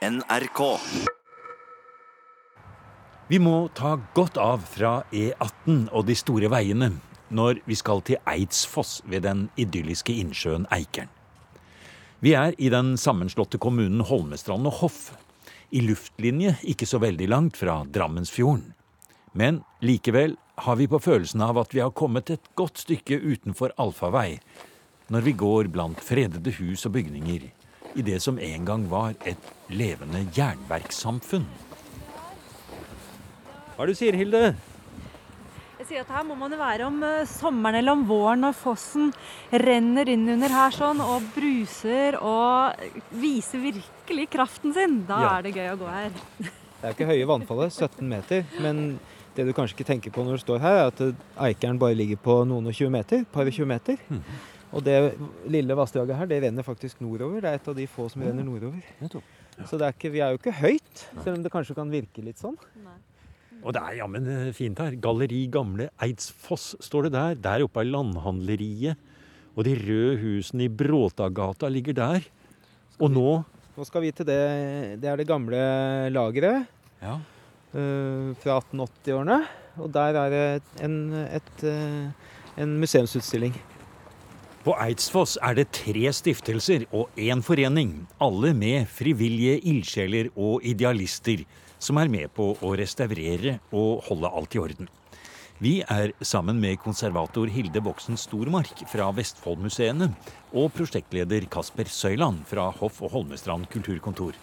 NRK. Vi må ta godt av fra E18 og de store veiene når vi skal til Eidsfoss ved den idylliske innsjøen Eikeren. Vi er i den sammenslåtte kommunen Holmestrand og Hoff. I luftlinje ikke så veldig langt fra Drammensfjorden. Men likevel har vi på følelsen av at vi har kommet et godt stykke utenfor allfarvei når vi går blant fredede hus og bygninger i det som en gang var et levende jernverkssamfunn. Hva er det du sier, Hilde? Jeg sier at Her må man jo være om eh, sommeren eller om våren når fossen renner inn under her sånn og bruser og viser virkelig kraften sin. Da Ja. er det gøy å gå her. Det er ikke høye vannfallet, 17 meter. Men det du kanskje ikke tenker på når du står her, er at Eikeren bare ligger på noen og 20 meter. Par og 20 meter. Og det lille vassdraget her, det renner faktisk nordover. Det er et av de få som renner nordover. Så det er ikke, vi er jo ikke høyt, selv om det kanskje kan virke litt sånn. Og det er jammen eh, fint her. Galleri Gamle Eidsfoss står det der. Der oppe er landhandleriet. Og de røde husene i Bråtagata ligger der. Og nå Nå skal vi til det Det er det gamle lageret ja. eh, fra 1880-årene. Og der er det en, et, eh, en museumsutstilling. På Eidsfoss er det tre stiftelser og én forening. Alle med frivillige ildsjeler og idealister som er med på å restaurere og holde alt i orden. Vi er sammen med konservator Hilde Voksen Stormark fra Vestfoldmuseene og prosjektleder Kasper Søyland fra Hoff og Holmestrand kulturkontor.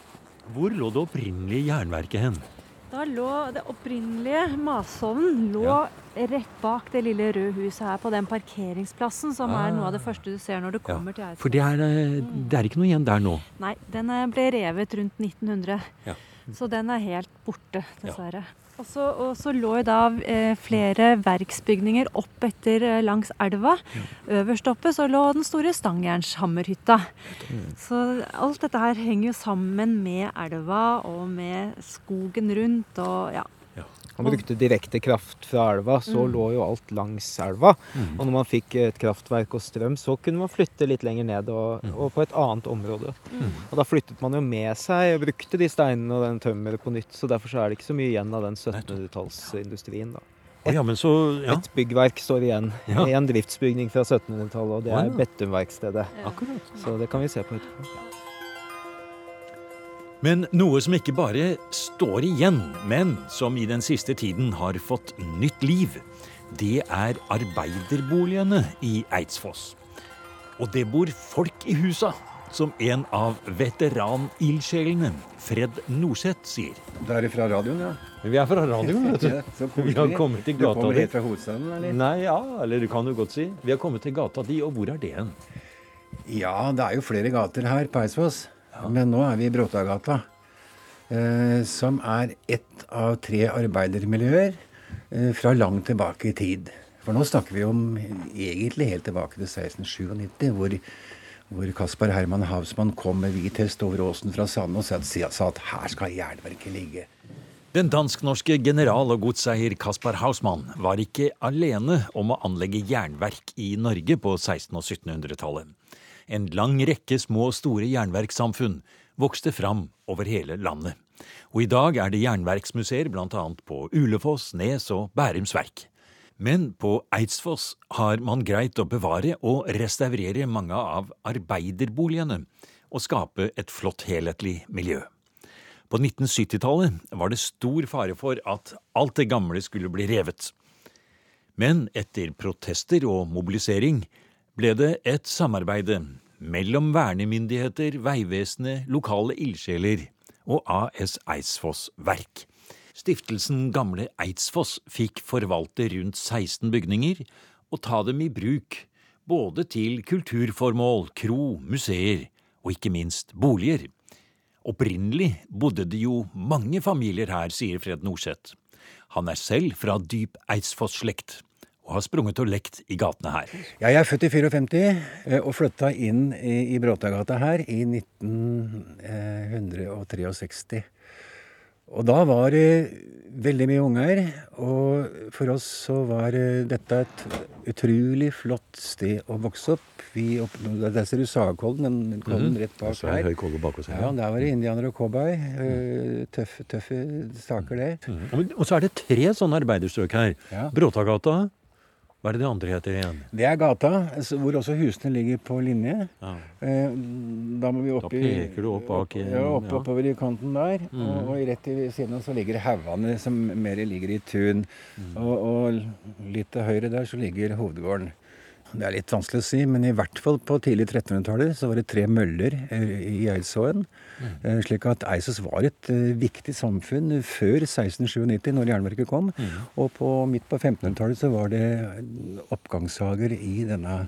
Hvor lå det opprinnelige jernverket hen? Da lå det opprinnelige matsovnen lå rett bak det lille røde huset her på den parkeringsplassen, som er noe av det første du ser når du kommer til Eidsvoll. For det er, eh, det er ikke noe igjen der nå. Nei, den eh, ble revet rundt 1900. Ja. Så den er helt borte, dessverre. Og så, og så lå jo da eh, flere verksbygninger opp etter eh, langs elva. Øverst oppe så lå den store stangjernshammerhytta. Så alt dette her henger jo sammen med elva og med skogen rundt og ja. Man brukte direkte kraft fra elva, så lå jo alt langs elva. Og når man fikk et kraftverk og strøm, så kunne man flytte litt lenger ned og, og på et annet område. Og da flyttet man jo med seg og brukte de steinene og den tømmeret på nytt. Så derfor så er det ikke så mye igjen av den 1700-tallsindustrien. da. Et, ja, men så ja. Et byggverk står igjen. Ja. En driftsbygning fra 1700-tallet, og det er ja. Bettumverkstedet. Akkurat. Så det kan vi se på etterpå. Men noe som ikke bare står igjen, men som i den siste tiden har fått nytt liv, det er arbeiderboligene i Eidsfoss. Og det bor folk i husa, som en av veteranildsjelene, Fred Norseth, sier. Da er det fra radioen, ja. Vi er fra radioen, vet Ja, Vi har kommet til Du kommer di. helt fra hovedstaden, eller? Nei, ja, eller du kan jo godt si. Vi har kommet til gata di, og hvor er det hen? Ja, det er jo flere gater her på Men nå er vi i Bråtagata. Eh, som er ett av tre arbeidermiljøer eh, fra langt tilbake i tid. For nå snakker vi om egentlig helt tilbake til 1697, hvor, hvor Kaspar Herman Hausmann kom med hvit hest over åsen fra Sande og sa at her skal jernverket ligge. Den dansk-norske general og godseier Kaspar Hausmann var ikke alene om å anlegge jernverk i Norge på 1600- og 1700-tallet. En lang rekke små og store jernverkssamfunn vokste fram over hele landet. Og i dag er det jernverksmuseer bl.a. på Ulefoss, Nes og Bærums Verk. Men på Eidsfoss har man greit å bevare og restaurere mange av arbeiderboligene og skape et flott helhetlig miljø. På 1970-tallet var det stor fare for at alt det gamle skulle bli revet. Men etter protester og mobilisering ble det et samarbeide mellom vernemyndigheter, Vegvesenet, lokale ildsjeler og AS Eidsfoss Verk. Stiftelsen Gamle Eidsfoss fikk forvalte rundt 16 bygninger og ta dem i bruk, både til kulturformål, kro, museer og ikke minst boliger. Opprinnelig bodde det jo mange familier her, sier Fred Norseth. Han er selv fra dyp Eidsfoss-slekt og har sprunget og lekt i gatene her. Ja, jeg er født i 54 eh, og flytta inn i, i Bråtagata her i 1963. Og da var det veldig mye unger. Og for oss så var eh, dette et utrolig flott sted å vokse opp. Vi opp, der ser du Sagkollen, den kollen Mhm. rett bak er her. høy kolbe bak oss her. Ja, der var det indianere og cowboy. eh, Tøffe, tøffe saker, det. Mhm. Og- Og så er det tre sånne arbeiderstrøk her. Ja. Bråtagata. Hva er det de andre heter igjen? Det er gata, hvor også husene ligger på linje. Ja. Eh, Da må vi opp Da peker du opp bak igjen. Ja, opp, ja. oppover i kanten der. Mm. Og, og rett i siden av så ligger haugene, som mer ligger i tun. Mm. Og, og litt til høyre der så ligger hovedgården. Det er litt vanskelig å si, men i hvert fall på tidlig 1300-tallet så var det tre møller eh, i Eidsåen. Mm. Eh, Slik at Eidsås var et eh, viktig samfunn før 1697, når jernverket kom. Mm. Og på midt på 1500-tallet så var det oppgangshager i denne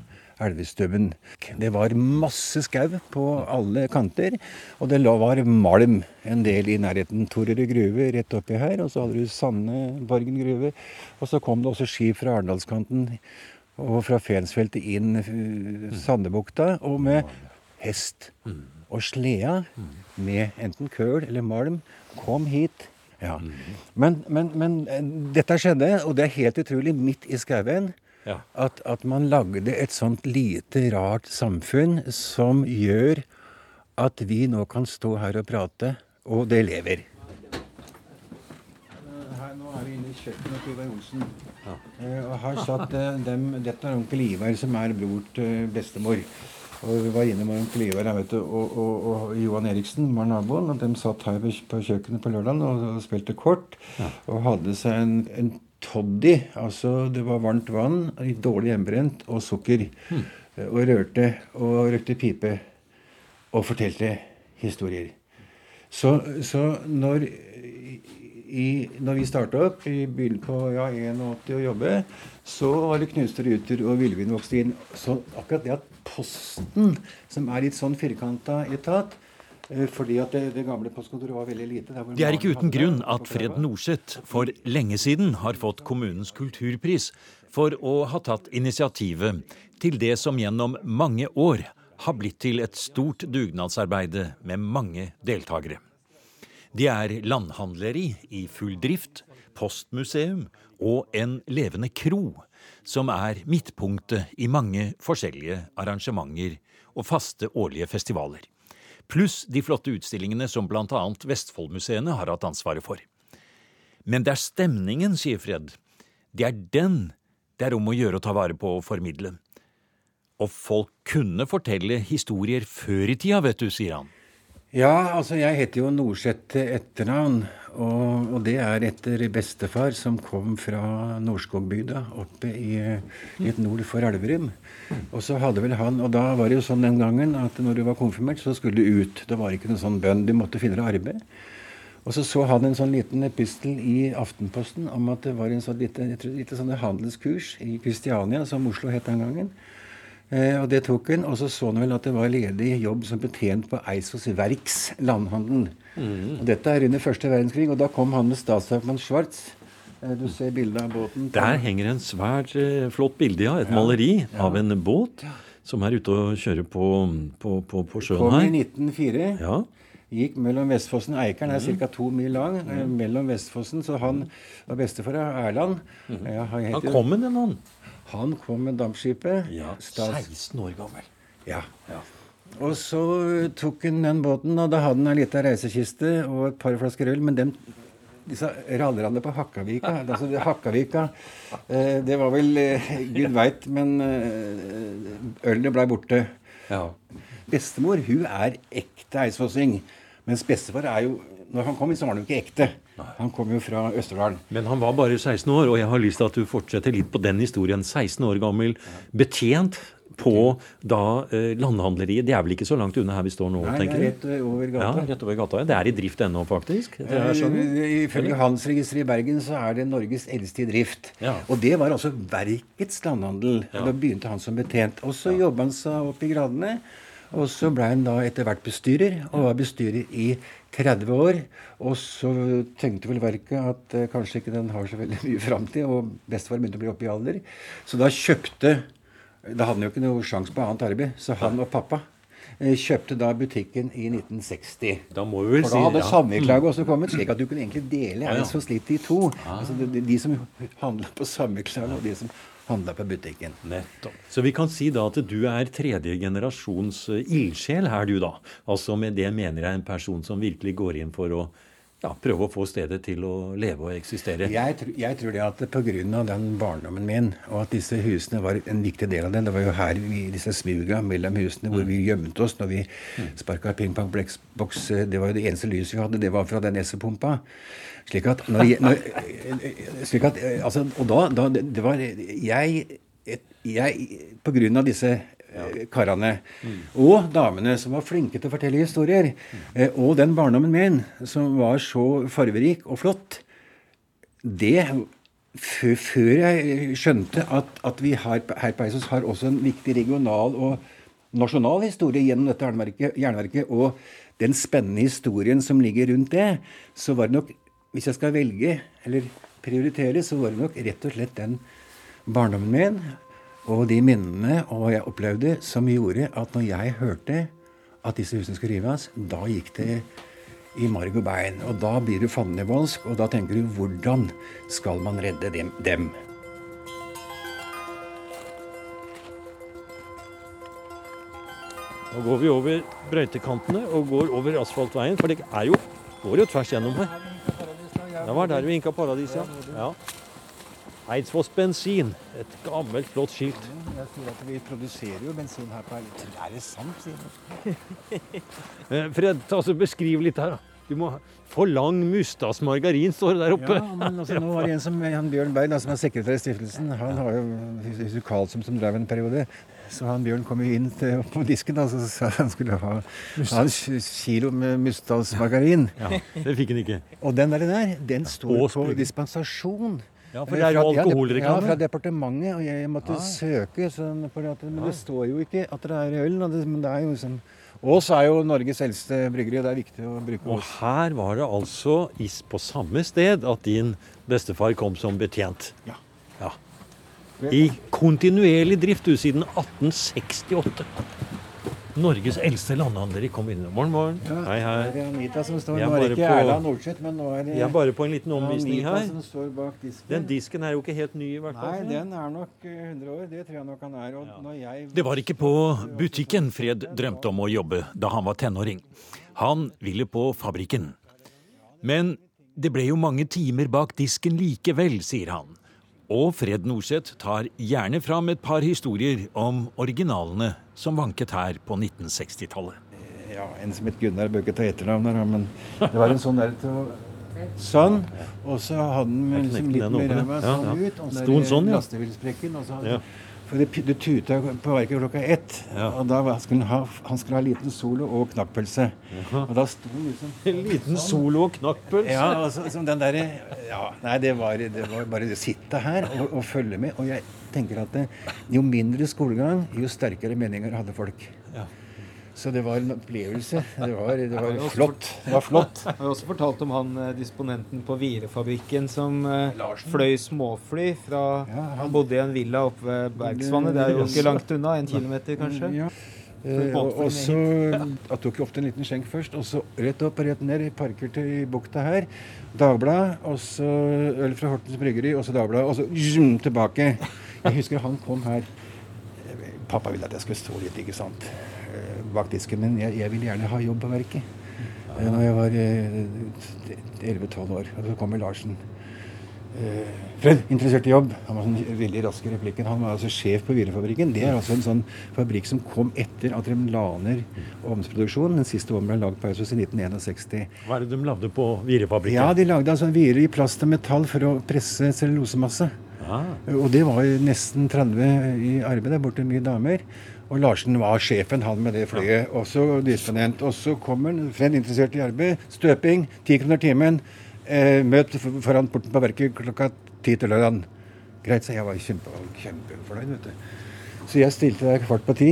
elvestubben. Det var masse skau på alle kanter, og det var malm en del i nærheten. Torerud gruve rett oppi her, og så hadde du Sandeborgen gruve. Og så kom det også skip fra Arendalskanten og fra Fensfeltet inn uh, Sandebukta, og med hest. Og sleda med enten køl eller malm kom hit. Ja. Men, men, men eh, dette skjedde, og det er helt utrolig, midt i skauen. Ja. At, at man lagde et sånt lite, rart samfunn som gjør at vi nå kan stå her og prate, og det lever. Her, nå er vi inne i kjøkkenet til Ivar Johnsen. Ja. og her satt eh, dem, Dette er onkel Ivar, som er bror til bestemor. Og Vi var inne med onkel Ivar vet og, og, og Johan Eriksen var naboen. og De satt her på kjøkkenet på lørdagen og, og spilte kort. Og hadde seg en, en toddy. Altså det var varmt vann, dårlig hjemmebrent og sukker. Mm. Og rørte og røkte pipe. Og fortalte historier. Så, så når, i, når vi starta opp i byen på ja, 81 å jobbe, så var det knuste ruter og villvin vokste inn. Så akkurat det at Posten, som er litt sånn firkanta etat eh, fordi at det, det gamle postkontoret var veldig lite Det er ikke uten grunn at Fred Norseth for lenge siden har fått kommunens kulturpris for å ha tatt initiativet til det som gjennom mange år har blitt til et stort dugnadsarbeide med mange deltakere. Det er landhandleri i full drift, postmuseum og en levende kro som er midtpunktet i mange forskjellige arrangementer og faste årlige festivaler. Pluss de flotte utstillingene som bl.a. Vestfoldmuseene har hatt ansvaret for. Men det er stemningen, sier Fred. Det er den det er om å gjøre å ta vare på og formidle. Og folk kunne fortelle historier før i tida, vet du, sier han. Ja, altså jeg heter jo Norseth etternavn. Og, og det er etter bestefar som kom fra Nordskogbygda oppe i litt nord for Elverum. Og så hadde vel han, og da var det jo sånn den gangen at når du var konfirmert, så skulle du ut. Det var ikke noen sånn bønn. Du måtte finne deg arbeid. Og så så han en sånn liten epistel i Aftenposten om at det var en sånn lite, jeg tror, lite sånne handelskurs i Kristiania, som Oslo het den gangen. Eh, og det tok hun. og så så hun vel at det var ledig jobb som betjent på Eisos Verks landhandel. Og dette er under første verdenskrig, og da kom han med statsadvokat Schwartz. Eh, du ser bildet av båten. Der henger en svært eh, flott bilde, ja. Et maleri av en båt som er ute og kjører på, på, på, på sjøen Kom i 1904. Ja. Gikk mellom Vestfossen og Eikeren, er ca. to mil lang. Mm. Mellom Vestfossen, så han var bestefar av Erland. Ja, han, Han kom med den, han. Han kom med dampskipet. Ja, 16 år gammel. Ja. Og så tok han den båten, og da hadde han ei lita reisekiste og et par flasker øl. Men dem, disse rallerne på Hakkavika altså Hakkavika, eh, det var vel eh, Gud veit, men eh, ølet blei borte. Ja. Bestemor hun er ekte eidsvossing. Mens bestefar er jo Når han kom, så var han jo ikke ekte. Han kom jo fra Østerdalen. Men han var bare 16 år, og jeg har lyst til at du fortsetter litt på den historien. 16 år gammel, betjent på da eh, landhandleriet. Det er vel ikke så langt unna her vi står nå, Nei, det tenker er du? rett over gata. Ja, rett over gata. Det er i drift ennå, faktisk. det. Eh, Ifølge Handelsregisteret i Bergen så er det Norges eldste i drift. Ja. Og det var altså verkets landhandel. Ja. Da begynte han som betjent. Og så jobba han seg opp i gradene. Og så ble han da etter hvert bestyrer, og var bestyrer i 30 år. Og så tenkte vel verket at eh, kanskje ikke den har så veldig mye framtid, og bestefar begynte å bli oppe i alder. Så da kjøpte Da hadde han jo ikke noe sjanse på annet arbeid, så han og pappa eh, kjøpte da butikken i 1960. Da må vi vel For da hadde ja. samvirkelaget også kommet, slik at du kunne egentlig dele Ja, ja. Eidsvoll slitt i to. Altså de, de, de som handla på samvirkelaget, og de som handla på butikken. Nettopp. Så vi kan si da at du er tredje generasjons eh, ildsjel her, du da. Altså med det mener jeg en person som virkelig går inn for å ja, prøve å få stedet til å leve og eksistere. Jeg, tr jeg tror det at pga. den barndommen min, og at disse husene var en viktig del av den Det var jo her vi, disse smuga mellom husene hvor vi gjemte oss når vi sparka pingpongboks. Det var jo det eneste lyset vi hadde. Det var fra den SV-pumpa. Slik at når, når slik at, eh, altså, Og da, da det, var Jeg, jeg av disse karene. Og damene som var flinke til å fortelle historier, Mm. og den barndommen min som var så farverik og flott, det før, jeg skjønte at, at vi her, her på Eisos har også en viktig regional og nasjonal historie gjennom dette jernverket, og den spennende historien som ligger rundt det, så var det nok Hvis jeg skal velge, eller prioritere, så var det nok rett og slett den barndommen min og de minnene og jeg opplevde, som gjorde at når jeg hørte at disse husene skulle rives, da gikk det i marg og bein. Og da blir du fandenivoldsk, og da tenker du hvordan skal man redde dem? dem? Nå går vi over brøytekantene og går over asfaltveien, for det er jo, går jo tvers gjennom her. Det var der vi inka paradis, ja. ja. Eidsvolls bensin. Et gammelt, flott skilt. Jeg sier at Vi produserer jo bensin her på Er det sant, sier du? Eh, Fred, ta så beskriv litt her, da. Du må For lang mustas margarin, står det der oppe. Ja, men altså, nå var det en som, han Bjørn Berg, som er sekretær i stiftelsen, han har jo Huset Karlsson som drev en periode. Så han Bjørn kom jo inn til, på disken da, så sa han skulle ha, ha en kilo med Mustdalsmargarin. Ja, det fikk han ikke. Og den der, der den står på dispensasjon. Ja, for det er jo alkoholreklame. Ja, fra departementet. Og jeg måtte Ah. søke, sånn, at- men det står jo ikke at det er øl. Det, men det er jo liksom Ås er jo Norges eldste bryggeri, og det er viktig å bruke Og her var det altså is på samme sted at din bestefar kom som betjent. Ja. Ja. I kontinuerlig drift siden 1868. Norges eldste landhandler i kommunen. Morgen, Morgen, Ja, Hei, Det hei. er Anita som står Jeg Nå er det ikke på- Erla Nordseth, men nå er det Jeg er bare på en liten omvisning Anita her. som står bak disken. Den disken er jo ikke helt ny, i hvert fall. Nei, den er nok eh, 100 år. Det tror jeg nok han er. Og når jeg Det var ikke på butikken Fred drømte om å jobbe da han var tenåring. Han ville på fabrikken. Men det ble jo mange timer bak disken likevel, sier han. Og Fred Norseth tar gjerne fram et par historier om originalene som vanket her på 1960-tallet. Ja, en som het Gunnar, bør ikke ta etternavn her, men det var en sånn der til Sånn. Og så hadde han liksom litt mer ræva sånn Ja, ut. ja. Og Sto den sånn, ja? lastebilsprekken. Og så hadde, Ja. For det, det tuta på verket klokka ett. Ja. Og da var- skulle han ha, han skulle ha liten solo og knakkpølse. Og da sto han liksom En liten solo og knakkpølse. Ja, altså, som den derre ja, Nei, det var, det var bare å sitte her og, og følge med. Og jeg tenker at det, jo mindre skolegang, jo sterkere meninger hadde folk. Ja. Så det var en opplevelse. Det var, det var flott. Det var flott. Jeg har også fortalt om han eh, disponenten på Virefabrikken som Larsen. fløy småfly fra Ja, han- Han bodde i en villa oppe ved Bergsvannet. Det er jo ikke langt unna. En kilometer, kanskje. Ja. Eh, og, så Jeg tok jo ofte en liten skjenk først, og så rett opp og rett ned. Parker i bukta her. Dagbladet, og så øl fra Hortens Bryggeri, og så Dagbladet, og så zoom, tilbake. Jeg husker han kom her. Pappa ville at jeg skulle stå litt, ikke sant, eh, bak disken, men jeg, jeg ville gjerne ha jobb på verket. Ja. Når jeg var eh, 11-12 år. Og så kommer Larsen. Eh, Fred, interessert i jobb. Han var sånn veldig rask i replikken. Han var altså sjef på Virefabrikken. Det er altså en sånn fabrikk som kom etter at de la ned ovnsproduksjon. Den siste ovnen ble lagd på Eidsvoll i 1961. Hva er det de lagde på Virefabrikken? Ja, de lagde altså virer i plast og metall for å presse cellulosemasse. Ah, Og det var nesten 30 i arbeid der borte, mye damer. Og Larsen var sjefen, han med det flyet. Også disponent. Og så kommer han, Fred interessert i arbeid. Støping, ti kroner timen. Eh, møt foran porten på verket klokka ti til lørdag. Greit, så jeg var kjempe, kjempefornøyd, vet du. Så jeg stilte der kvart på ti.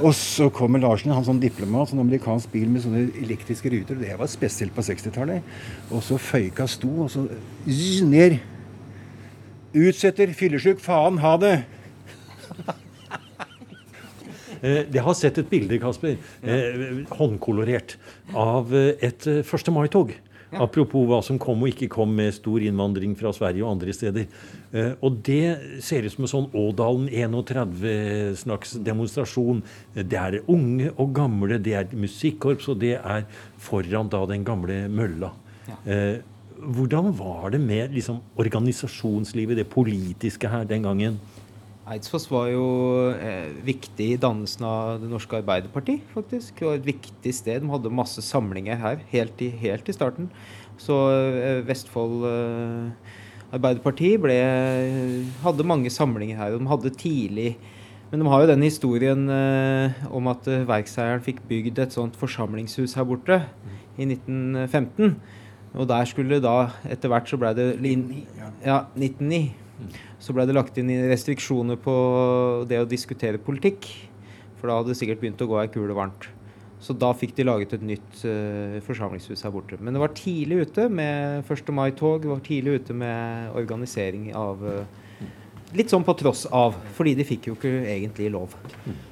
Og så kommer Larsen, han sånn diplomat, sånn amerikansk bil med sånne elektriske ruter. Det var spesielt på 60-tallet. Og så føyka sto, og så zzz, ned. Utsetter, fyllesyk, faen, ha det! Eh, jeg har sett et bilde, Kasper, eh, håndkolorert, av eh, et 1. mai-tog. Ja. Apropos hva som kom og ikke kom med stor innvandring fra Sverige og andre steder. Eh, og det ser ut som en sånn Ådalen 31-slags demonstrasjon. Det er unge og gamle, det er musikkorps, og det er foran da den gamle mølla. Ja. Eh, hvordan var det med liksom, organisasjonslivet, det politiske her den gangen? Eidsfoss var jo eh, viktig i dannelsen av Det norske Arbeiderparti, faktisk. Det var et viktig sted. De hadde masse samlinger her helt i, helt i starten. Så eh, Vestfold eh, Arbeiderparti ble, hadde mange samlinger her. Og de hadde tidlig Men de har jo den historien eh, om at eh, verkseieren fikk bygd et sånt forsamlingshus her borte i 1915. Og der skulle da Etter hvert så ble det Ja, 1909 så ble det lagt inn restriksjoner på det å diskutere politikk. For da hadde det sikkert begynt å gå ei kule varmt. Så da fikk de laget et nytt uh, forsamlingshus her borte. Men det var tidlig ute med 1. mai-tog. Det var tidlig ute med organisering av uh, Litt sånn på tross av, fordi de fikk jo ikke egentlig lov.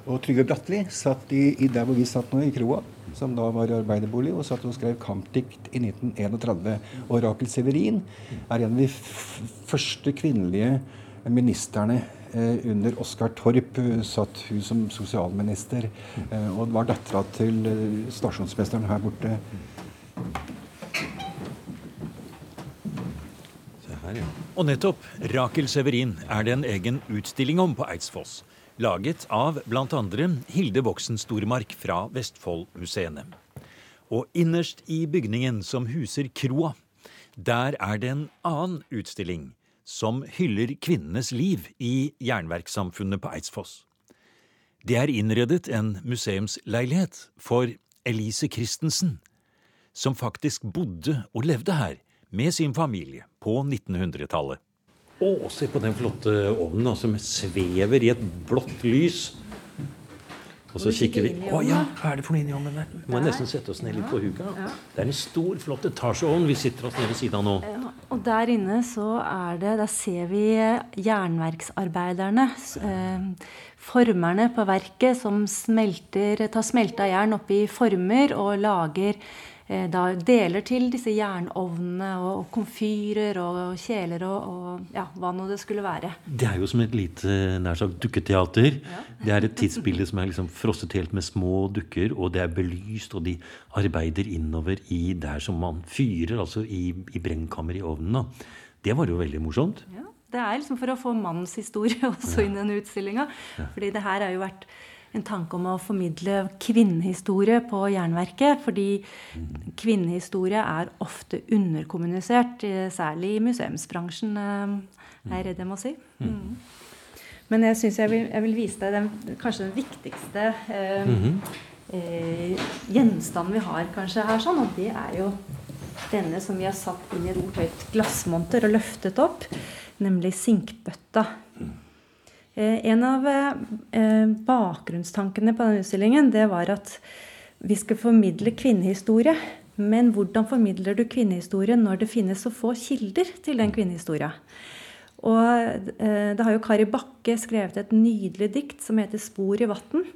Og Trygve Bratteli satt i, i der hvor vi satt nå, i kroa som da var arbeiderbolig, og satt og skrev kampdikt i 1931. Og Rakel Severin er en av de første kvinnelige ministerne eh, under Oskar Torp eh, satt hun som sosialminister, eh, og var dattera til stasjonsmesteren her borte. Og nettopp Rakel Severin er det en egen utstilling om på Eidsfoss laget av bl.a. Hilde Voksen Stormark fra Vestfoldmuseene. Og innerst i bygningen som huser kroa, der er det en annen utstilling som hyller kvinnenes liv i jernverkssamfunnet på Eidsfoss. Det er innredet en museumsleilighet for Elise Christensen, som faktisk bodde og levde her med sin familie på 1900-tallet. Å, se på den flotte ovnen som svever i et blått lys. Og så kikker vi Å ja, hva er det for noe inni ovnen der? Vi må nesten sette oss ned litt på huka. Det er en stor, flott etasjeovn vi sitter oss nede ved siden av nå. Ja, og der inne så er det Der ser vi jernverksarbeiderne. Eh, formerne på verket som smelter, tar smelta jern oppi former og lager da deler til disse jernovnene og komfyrer og kjeler og, og ja, hva nå det skulle være. Det er jo som et lite nær sagt dukketeater. Ja. Det er et tidsbilde som er liksom frosset helt med små dukker, og det er belyst, og de arbeider innover i der som man fyrer, altså i, i brennkammeret i ovnen. Det var jo veldig morsomt. Ja, Det er liksom for å få mannens historie også inn i den utstillinga. Fordi det her har jo vært en tanke om å formidle kvinnehistorie på Jernverket. Fordi kvinnehistorie er ofte underkommunisert, eh, særlig i museumsbransjen, eh, er jeg redd jeg må si. Mm. Men jeg syns jeg, jeg, vil vise deg den, kanskje den viktigste eh, mm -hmm. eh, gjenstanden vi har kanskje her, sånn, og det er jo denne som vi har satt inn i et høyt glassmonter og løftet opp, nemlig sinkbøtta. Eh, en av eh, bakgrunnstankene på denne utstillingen det var at vi skal formidle kvinnehistorie. Men hvordan formidler du kvinnehistorie når det finnes så få kilder til den kvinnehistoria? Og eh, det har jo Kari Bakke skrevet et nydelig dikt som heter 'Spor i vatn'.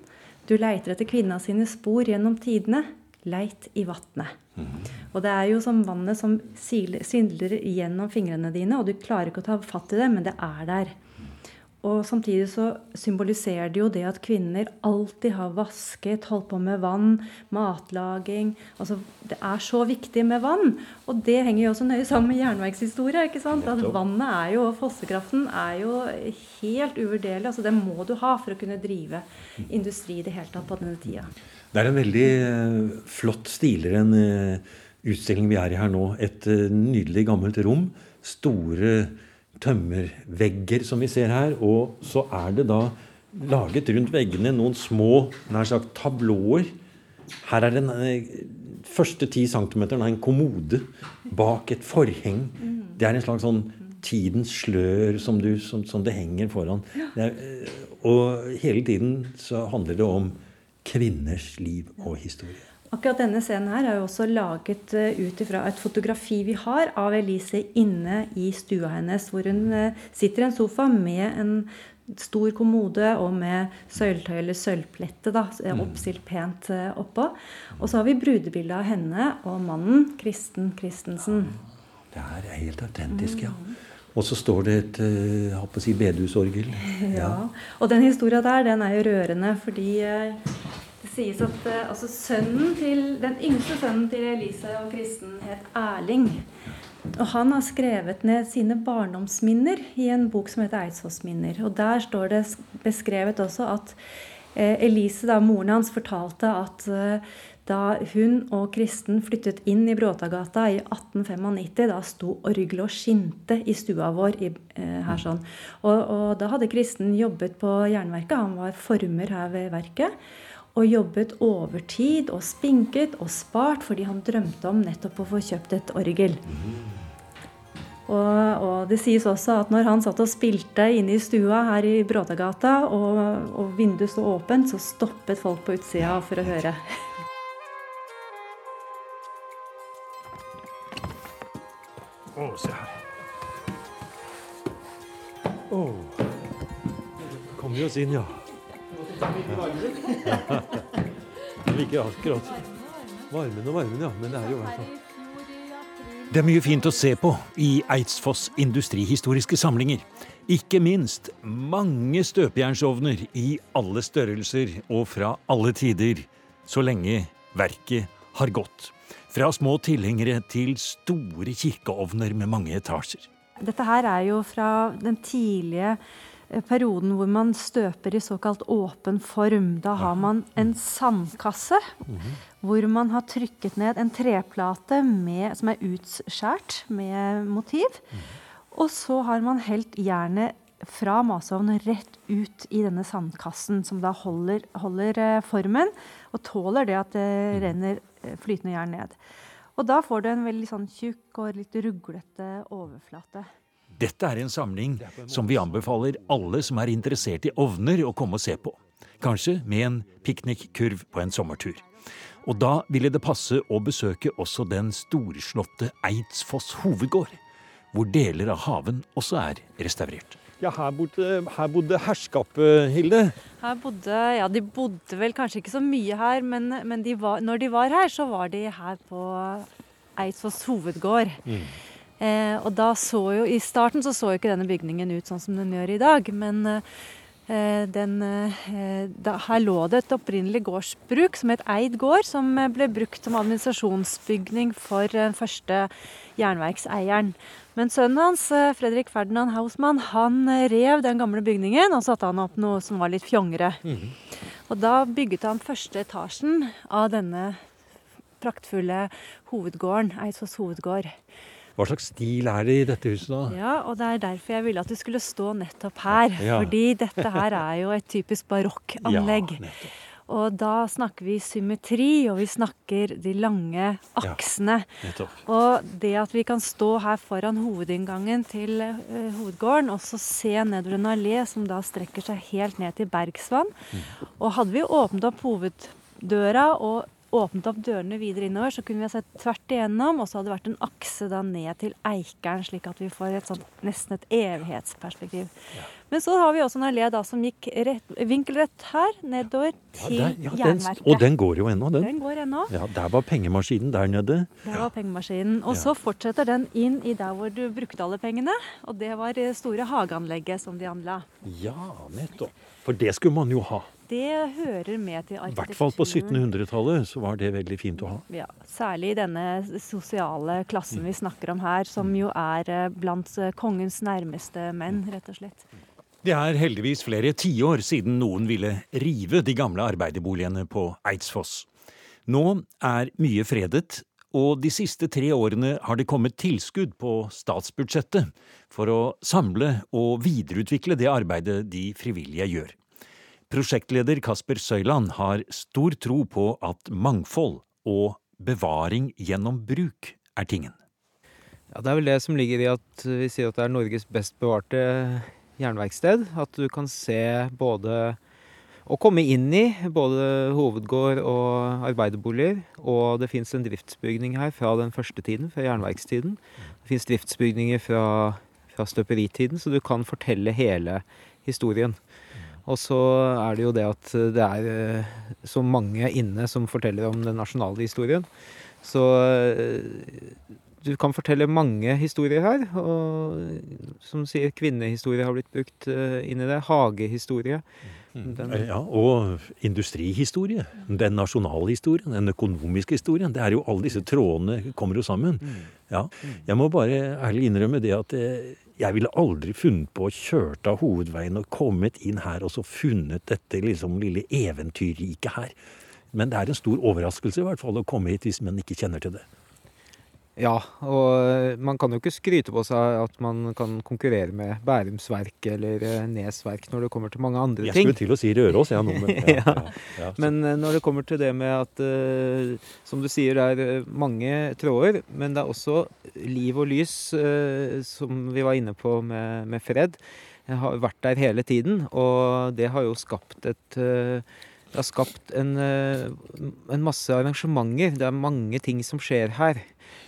Du leiter etter kvinna sine spor gjennom tidene. Leit i vatnet. Mm. Og det er jo som vannet som sildrer gjennom fingrene dine, og du klarer ikke å ta fatt i det, men det er der. Og samtidig så symboliserer det jo det at kvinner alltid har vasket, holdt på med vann, matlaging altså Det er så viktig med vann. Og det henger jo også nøye sammen med jernverkshistorie. ikke sant? At vannet er jo, og fossekraften er jo helt uvurderlig. altså Det må du ha for å kunne drive industri i det hele tatt på denne tida. Det er en veldig uh, flott, stilere enn uh, utstilling vi er i her nå. Et uh, nydelig gammelt rom. Store tømmervegger som vi ser her. Og så er det da laget rundt veggene noen små nær sagt tablåer. Her er den eh, første ti centimeteren av en kommode bak et forheng. Det er en slags sånn tidens slør som, du, som, som det henger foran. Det er, eh, og hele tiden så handler det om kvinners liv og historie. Akkurat denne scenen her er jo også laget uh, ut ifra et fotografi vi har av Elise inne i stua hennes, hvor hun uh, sitter i en sofa med en stor kommode og med sølvtøy eller sølvplette da, mm. oppstilt pent oppå. Og så har vi brudebildet av henne og mannen, Kristen Christensen. Det her er helt autentisk, ja. Mm. Og så står det et jeg håper å si, bedehusorgel. Ja. ja. Og den historia der, den er jo rørende, fordi det sies at uh, altså sønnen til, Den yngste sønnen til Elise og Kristen het Erling. Og han har skrevet ned sine barndomsminner i en bok som heter Eidsvollsminner. Og der står det beskrevet også at uh, Elise, da moren hans, fortalte at uh, da hun og Kristen flyttet inn i Bråtagata i 1895, da sto orgelet og skinte i stua vår i, her sånn. Og, og, da hadde Kristen jobbet på Jernverket. Han var former her ved verket og jobbet overtid og spinket og spart fordi han drømte om nettopp å få kjøpt et orgel. Og, og, det sies også at når han satt og spilte inne i stua her i Bråtagata, og, og vinduet sto åpent, så stoppet folk på utsida for å høre. Å, oh, se her. Å. Oh. Kom vi oss inn, ja. Like akkurat. Varmen og varmen, ja. Men det er jo i hvert fall Det er mye fint å se på i Eidsfoss industrihistoriske samlinger. Ikke minst mange støpejernsovner i alle størrelser og fra alle tider, så lenge verket har gått. Fra små tilhengere til store kirkeovner med mange etasjer. Dette her er jo fra den tidlige perioden hvor man støper i såkalt åpen form. Da har man en sandkasse mhm. hvor man har trykket ned en treplate med, som er utskjært med motiv. Mhm. Og så har man helt jernet fra masovnen rett ut i denne sandkassen, som da holder, holder eh, formen og tåler det at det mhm. renner eh, flytende jern ned. Og da får du en veldig sånn tjukk og litt ruglete overflate. Dette er en samling som vi anbefaler alle som er interessert i ovner, å komme og se på. Kanskje med en piknikkurv på en sommertur. Og da ville det passe å besøke også den storslåtte Eidsfoss hovedgård, hvor deler av haven også er restaurert. Ja, her bodde, her bodde herskapet, Hilde? Her bodde, ja, De bodde vel kanskje ikke så mye her, men, men de var, når de var her, så var de her på Eidsfoss hovedgård. Mm. Eh, og da så jo I starten så så jo ikke denne bygningen ut sånn som den gjør i dag. Men eh, den, eh, da, her lå det et opprinnelig gårdsbruk som het Eid gård, som eh, ble brukt som administrasjonsbygning for den første jernverkseieren. Men sønnen hans, eh, Fredrik Ferdinand Hausmann, han eh, rev den gamle bygningen og satte han opp noe som var litt fjongere. Mm. Og da bygget han første etasjen av denne praktfulle hovedgården, Eidsvolls hovedgård. Hva slags stil er det i dette huset da? Ja, og Det er derfor jeg ville at du skulle stå nettopp her. Ja. Fordi dette her er jo et typisk barokkanlegg. Ja, og da snakker vi symmetri, og vi snakker de lange aksene. Ja, og det at vi kan stå her foran hovedinngangen til uh, hovedgården og så se nedover en allé som da strekker seg helt ned til Bergsvann. Mm. Og hadde vi åpnet opp hoveddøra og åpnet opp dørene videre innover, så kunne vi ha sett tvert igjennom, og så hadde det vært en akse da ned til Eikeren, slik at vi får et sånt, nesten et evighetsperspektiv. Ja. Men så har vi også en allé da som gikk rett, vinkelrett her, nedover til ja, der, ja, Jernverket. og den går jo ennå, den. Den går ennå. Ja, Der var pengemaskinen der nede. Der var pengemaskinen. Og så fortsetter den inn i der hvor du brukte alle pengene, og det var det store hageanlegget som de anla. Ja, nettopp. For det skulle man jo ha det hører med til arkitekturen. I hvert fall på 1700-tallet så var det veldig fint å ha. Ja, Særlig i denne sosiale klassen vi snakker om her, som jo er eh, blant eh, kongens nærmeste menn, rett og slett. Det er heldigvis flere tiår siden noen ville rive de gamle arbeiderboligene på Eidsfoss. Nå er mye fredet, og de siste tre årene har det kommet tilskudd på statsbudsjettet for å samle og videreutvikle det arbeidet de frivillige gjør. Prosjektleder Kasper Søyland har stor tro på at mangfold og bevaring gjennom bruk er tingen. Ja, Det er vel det som ligger i at vi sier at det er Norges best bevarte jernverksted. At du kan se både å komme inn i. Både hovedgård og arbeiderboliger. Og det fins en driftsbygning her fra den første tiden, fra jernverkstiden. Det fins driftsbygninger fra, fra støperitiden, så du kan fortelle hele historien. Og så er det jo det at det er eh, så mange inne som forteller om den nasjonale historien. Så eh, du kan fortelle mange historier her. Og som sier, kvinnehistorie har blitt brukt eh, inn i det. Hagehistorie. Den, ja, og industrihistorie. Den nasjonale historien, den økonomiske historien. Det er jo Alle disse trådene kommer jo sammen. Ja. Jeg må bare ærlig innrømme det at jeg ville aldri funnet på å kjørt av hovedveien og kommet inn her og så funnet dette liksom lille eventyrriket her. Men det er en stor overraskelse i hvert fall å komme hit hvis man ikke kjenner til det. Ja, og man kan jo ikke skryte på seg at man kan konkurrere med Bærums Verk eller eh, Nes Verk når det kommer til mange andre ting. Jeg skulle til å si Røros, ja, nå, men, ja, ja, ja, men eh, når det kommer til det med at, uh, som du sier, det er mange tråder, men det er også liv og lys, uh, som vi var inne på med, med Fred, jeg har vært der hele tiden, og det har jo skapt et uh, det har skapt en, en masse arrangementer. Det er mange ting som skjer her.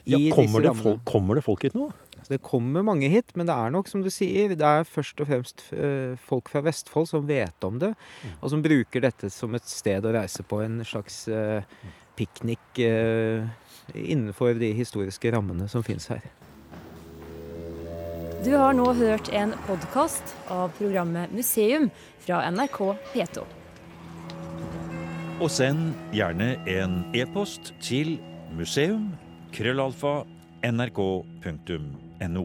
Ja, kommer, det folk, kommer, det folk, hit nå? Det kommer mange hit, men det er nok som du sier, det er først og fremst folk fra Vestfold som vet om det, Mm. og som bruker dette som et sted å reise på. En slags uh, piknik uh, innenfor de historiske rammene som fins her. Du har nå hørt en podkast av programmet Museum fra NRK P2. Og send gjerne en e-post til museum krøllalfa nrk.no.